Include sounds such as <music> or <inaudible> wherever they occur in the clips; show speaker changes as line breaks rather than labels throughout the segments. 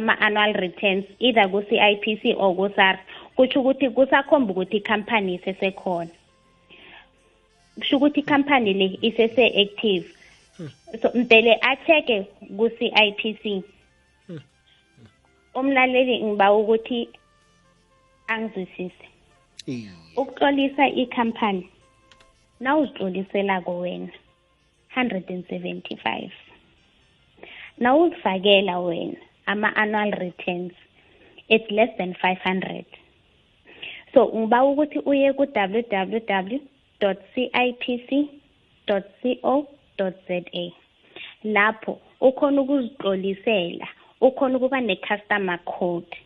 ama-annual returns either ku-CIPC or ku-SARS kutsho ukuthi kusakhomba ukuthi ikhampani isesekhona. Kusho ukuthi ikhampani le isese-active. So mdele a-check-e ku-CIPC umlaleli ngiba ukuthi angizwisise. Ukuxolisa ikhampani nawuzixoliselako wena 175 nawuzifakela wena ama-annual returns it's less than 500 so ngiba ukuthi uye ku-www cipc co za lapho ukhona ukuzixolisela ukhona ukuba ne-customer code.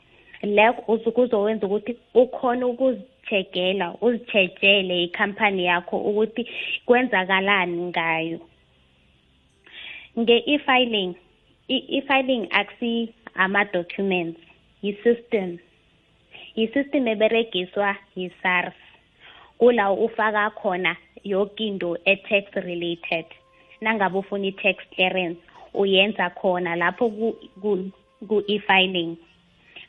Lapho kuzowenza ukuthi ukhona ukuzichegela uzitshejele ikhampani yakho ukuthi kwenzakalani ngayo. Nge-e-filing i-filing akusi ama-documents yi-system yi-system eberegiswa yi-SARS kula ufaka khona yonke into e-tax related nangabe ufuna i-tax clearance uyenza khona lapho ku-e-filing.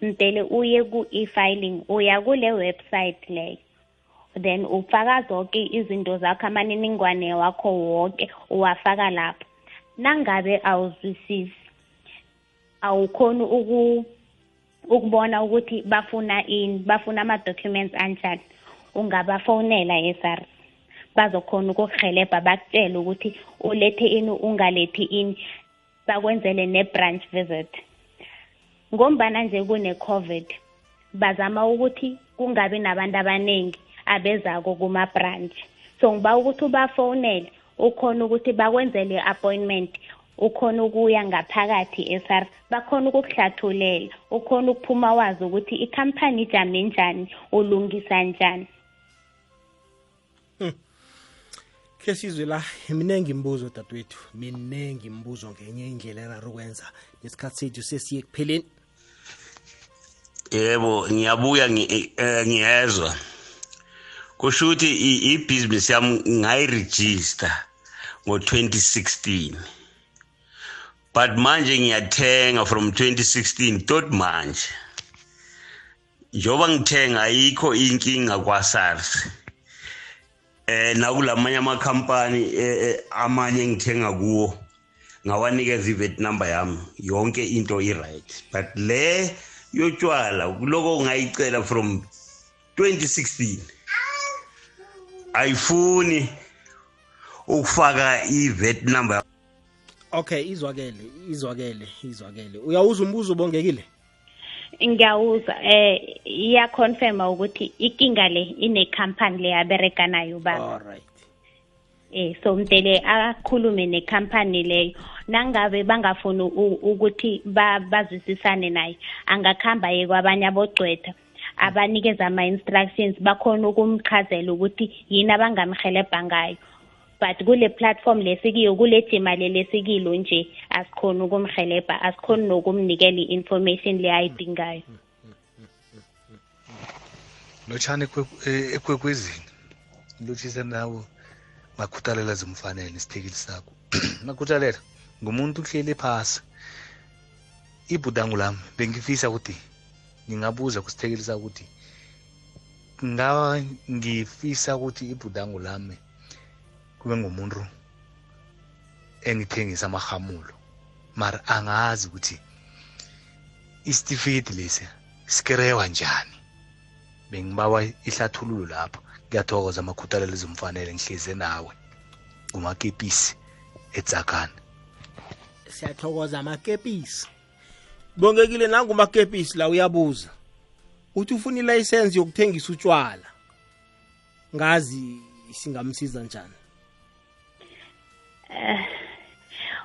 Mdele uye ku-e-filing uya kule website leyo. Then ufaka zonke izinto zakho amaniningwane wakho wonke uwafaka lapho. Nangabe awuzwisisi awukhoni uku ukubona ukuthi bafuna ini bafuna ama-documents anjani. Ungabafonela eSARS bazokhona ukukuhelebha bakutshele ukuthi ulethe ini ungalethi ini bakwenzele ne-branch visit. Ngombana nje kune-covid bazama ukuthi kungabi nabantu abaningi abezako kuma-branch. So ngiba ukuthi ubafonele ukhona ukuthi bakwenzele i-appointment ukhona ukuya ngaphakathi eSARS bakhona ukukuhlathulela ukhona ukuphuma wazi ukuthi ikhampani ijame njani ulungisa njani.
Ke sizwe la minengi imibuzo dadewethu minengi imibuzo ngenye indlela eraro ukwenza nesikhathi sethu sesiye kupheleni
yebo ngiyabuya eh, ngiyezwa. Kusho ukuthi ibhizinisi yami ngayiregister ngo-2016 but manje ngiyathenga from 2016 tot manje. Njengoba ngithenga ayikho inkinga kwa-sars. Eh nakulamanye amakhampani eh, eh, amanye engithenga kuwo ngawanikeza ivet number yami. Yonke into i-right. But le yotshwala kuloko ngayicela from 2016 ayifuni ukufaka i-vet number
okay izwakele izwakele izwakele. Uyawuza umbuzo ubongekile
ngiyawuza eh iyaconfirma ukuthi ikinga le inekhampani le abereka nayo baba
alright.
Eh so mdele akhulume nekhampani leyo. Nangabe bangafuni ukuthi bazwisisane naye angakhamba ye kwabanye abogcwetha abanikeza ama-instructions bakhona ukumchazela ukuthi yini abangamhelebha ngayo. But kule platform lesikiyo kule jima lesikilo nje asikhona ukumhelebha asikhoni nokumnikela i-information le ayidingayo.
Lotshani ekwekwezini lotshise nawo makhuthalela zimfanele isithekeli sakho. <clears throat> Makhuthalela ngumuntu uhleli phasi. Ibhudangu lami bengifisa ukuthi ngingabuza kusithekeli sakho ukuthi ngaba ngifisa ukuthi ibhudangu lami kube ngumuntu engithengisa amahamulo. Mara angazi ukuthi isitifiketi lesi sikerewa njani. Bengibawa ihlathululo lapho. Ngiyathokoza amakhuthalelo ezimfanele ngihleze nawe ngumakepisi edzakana
siyathokoza amakepisi. Bongekile nangumakepisi la uyabuza. Uthi ufuna ilayisensi yokuthengisa utshwala ngazi singamsiza njani?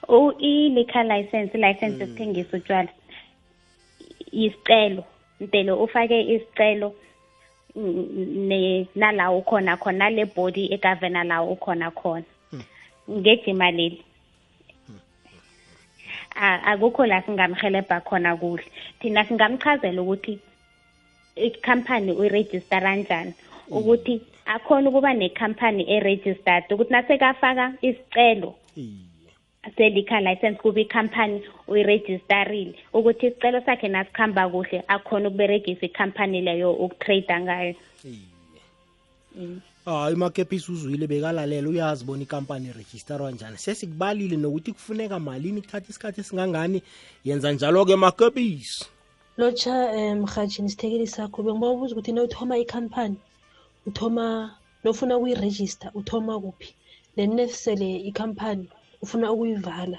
Uh, i-liquor license license mm. yokuthengisa utshwala isicelo ntelo ufake isicelo nala ukhona khona nale body egovernor la ukhona khona hmm. ngejima leli akukho la singamhelebha khona kuhle thina singamchazela ukuthi ikhampani uyiregister kanjani hmm. ukuthi akhona ukuba nekhampani eregistered ukuthi nasekafaka isicelo se-liquor license kuba ikhampani uyirejistarile ukuthi isicelo sakhe nasikhamba kuhle akhona ukuberegisa ikhampani leyo ukutrade ngayo.
Iye. Hayi makepisi uzwile bekalalela uyazi bona ikampani irejisterwa njani. Sesikubalile nokuthi kufuneka malini kuthatha isikhathi esingangani yenza njalo-ke makepisi
lotsha um mhatshini sithekeli sakho bengiba ubuza ukuthi nawuthoma ikhampani uthoma nofuna ukuyirejista uthoma kuphi? Then nesele ikhampani ufuna ukuyivala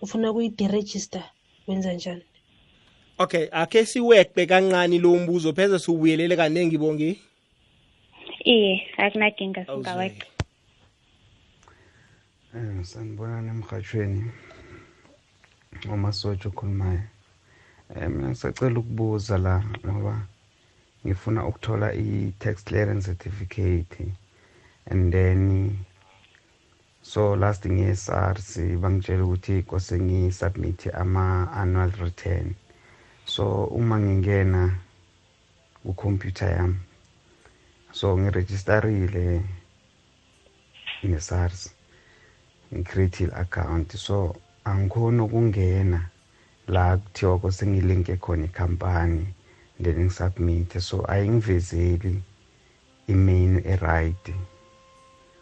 ufuna ukuyidirejista wenza njani?
Okay akhe siweqe kancane lo mbuzo pheze siwubuyelele kaningi bongi?
Iye akunakinga
Awuzweke.
singaweqa
Eh sanibonani emhathweni umasotsha okhulumayo. Eh mina ngisacela ukubuza la ngoba ngifuna ukuthola i-tax clearance certificate. And then so last ngiye SARS bangitshela ukuthi kose ngisubmit ama-annual return. So uma ngingena ku-computer yami so ngirejistarile ne-SARS ngicreate i-account. So angikhoni ukungena la kuthiwa kose ngilinke khona ikhampani then ngisubmit so ayingivezeli i-main e-right.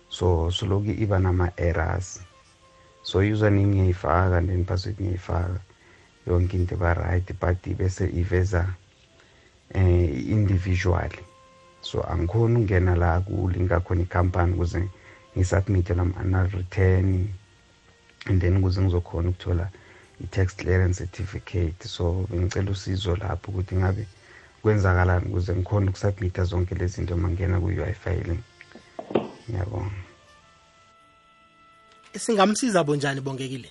So soloku iba nama-errors. So username ngiyayifaka then password ngiyayifaka yonke into iba right but bese iveza eh individual so angikhoni ukungena la kulinka khona ikhampani ukuze ngisubmit nama-annual return and then ukuze ngizokhona ukuthola i-tax clearance certificate. So bengicela usizo lapho ukuthi ngabe kwenzakalani ukuze ngikhone ukusubmita zonke lezi zinto mangena ku-ui filing ngiyabonga
singamsiza bonjani bongekile?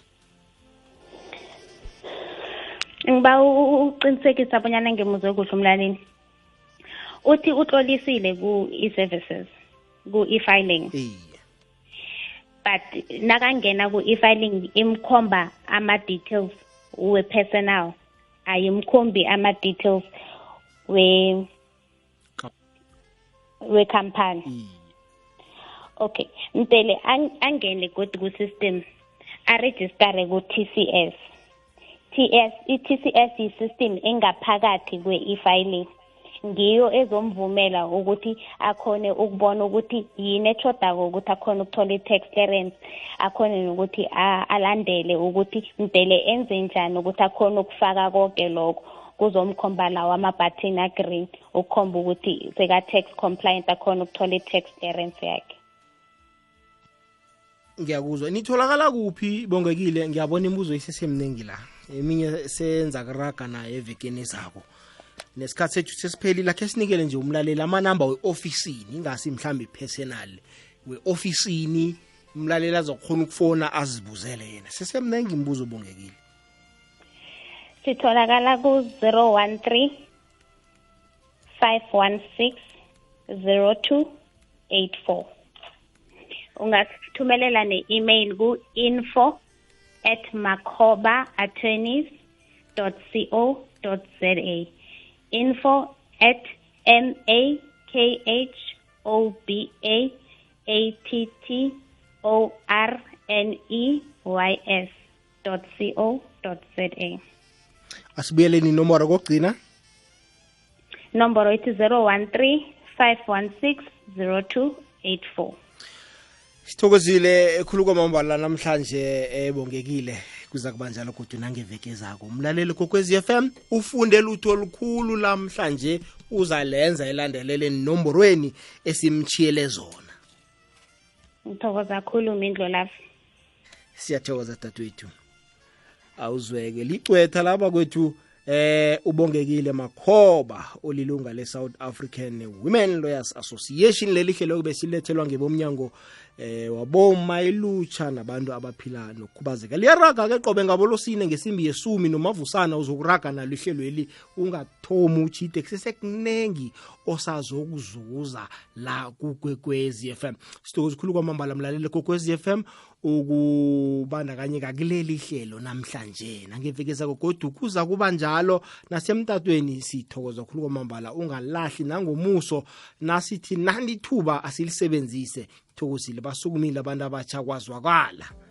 Ngiba uqinisekisa abonyana ngemuzwe kuhle umlalini uthi utlolisile ku-e-services ku-e-filing.
Iye
but nakangena ku-e-filing imkhomba ama-details we-personal ayimkhombi ama-details we wekhampani
iye
okay mtele ang- angene godi ku-system arejistare ku-tcs ts i-tcs yi-system engaphakathi kwe-e-filing. Ngiyo ezomvumela ukuthi akhone ukubona ukuthi yini ethodako ukuthi akhone ukuthola i-tax clearance akhone nokuthi alandele ukuthi mdele enze njani ukuthi akhone ukufaka konke lokho. Kuzomkhomba lawo ama-button agreen ukukhomba ukuthi seka-tax compliant akhone ukuthola i-tax clearance yakhe.
Ngiyakuzwa. Nitholakala kuphi? Bongekile ngiyabona imibuzo isesemningi la. Eminye senza kuraga nayo evekeni ezako. Nesikhathi sethu sesiphelile akhe sinikele nje umlaleli amanamba we-ofisini ingasi mhlawumbe personal we-ofisini umlaleli azokhona ukufona azibuzele yena. Sesemningi imibuzo bongekile.
Sitholakala ku-zero one three five one six zero two eight four. Ungasithumelela ne-email ku-info at macoba attorneys co za. Info at m a k h o b a a t t o r n e y s co za.
Asibuyeleni inomboro kokugcina?
Nomboro ithi 013 516 0284
sithokozile ekhulu kwamambala namhlanje ebongekile kuza kuba njalo kodwa nangeveke zako umlaleli kokwezi FM ufunde lutho olukhulu lamhlanje uzalenza elandelele nomborweni esimchiyele zona.
Ngithokoza khulu mindlo lafi
siyathokoza dadewethu awuzweke. Licwetha laba kwethu eh ubongekile makhoba olilunga le-south african women lawyers association. Leli hlelo kube silethelwa ngebomnyango eh waboma ilutsha nabantu abaphila nokukhubazeka. Liyaraga-ke qobe ngabolosine ngesimbi yesumi nomavusana uzokuraga nalo ihlelweli ungathomi uchite kusesekunengi osazokuzuza la kukwekwezi FM sithokoza khulu kwamambala mlaleli kokwezi FM ukubandakanyeka kuleli hlelo namhlanje. Nangeveke zako kodwa kuza kuba njalo. Nasemtatweni sithokoza khulu kwamambala ungalahli nangomuso. Nasithi nalithuba asilisebenzise. Thokozile basukumile abantu abatsha kwazwakala.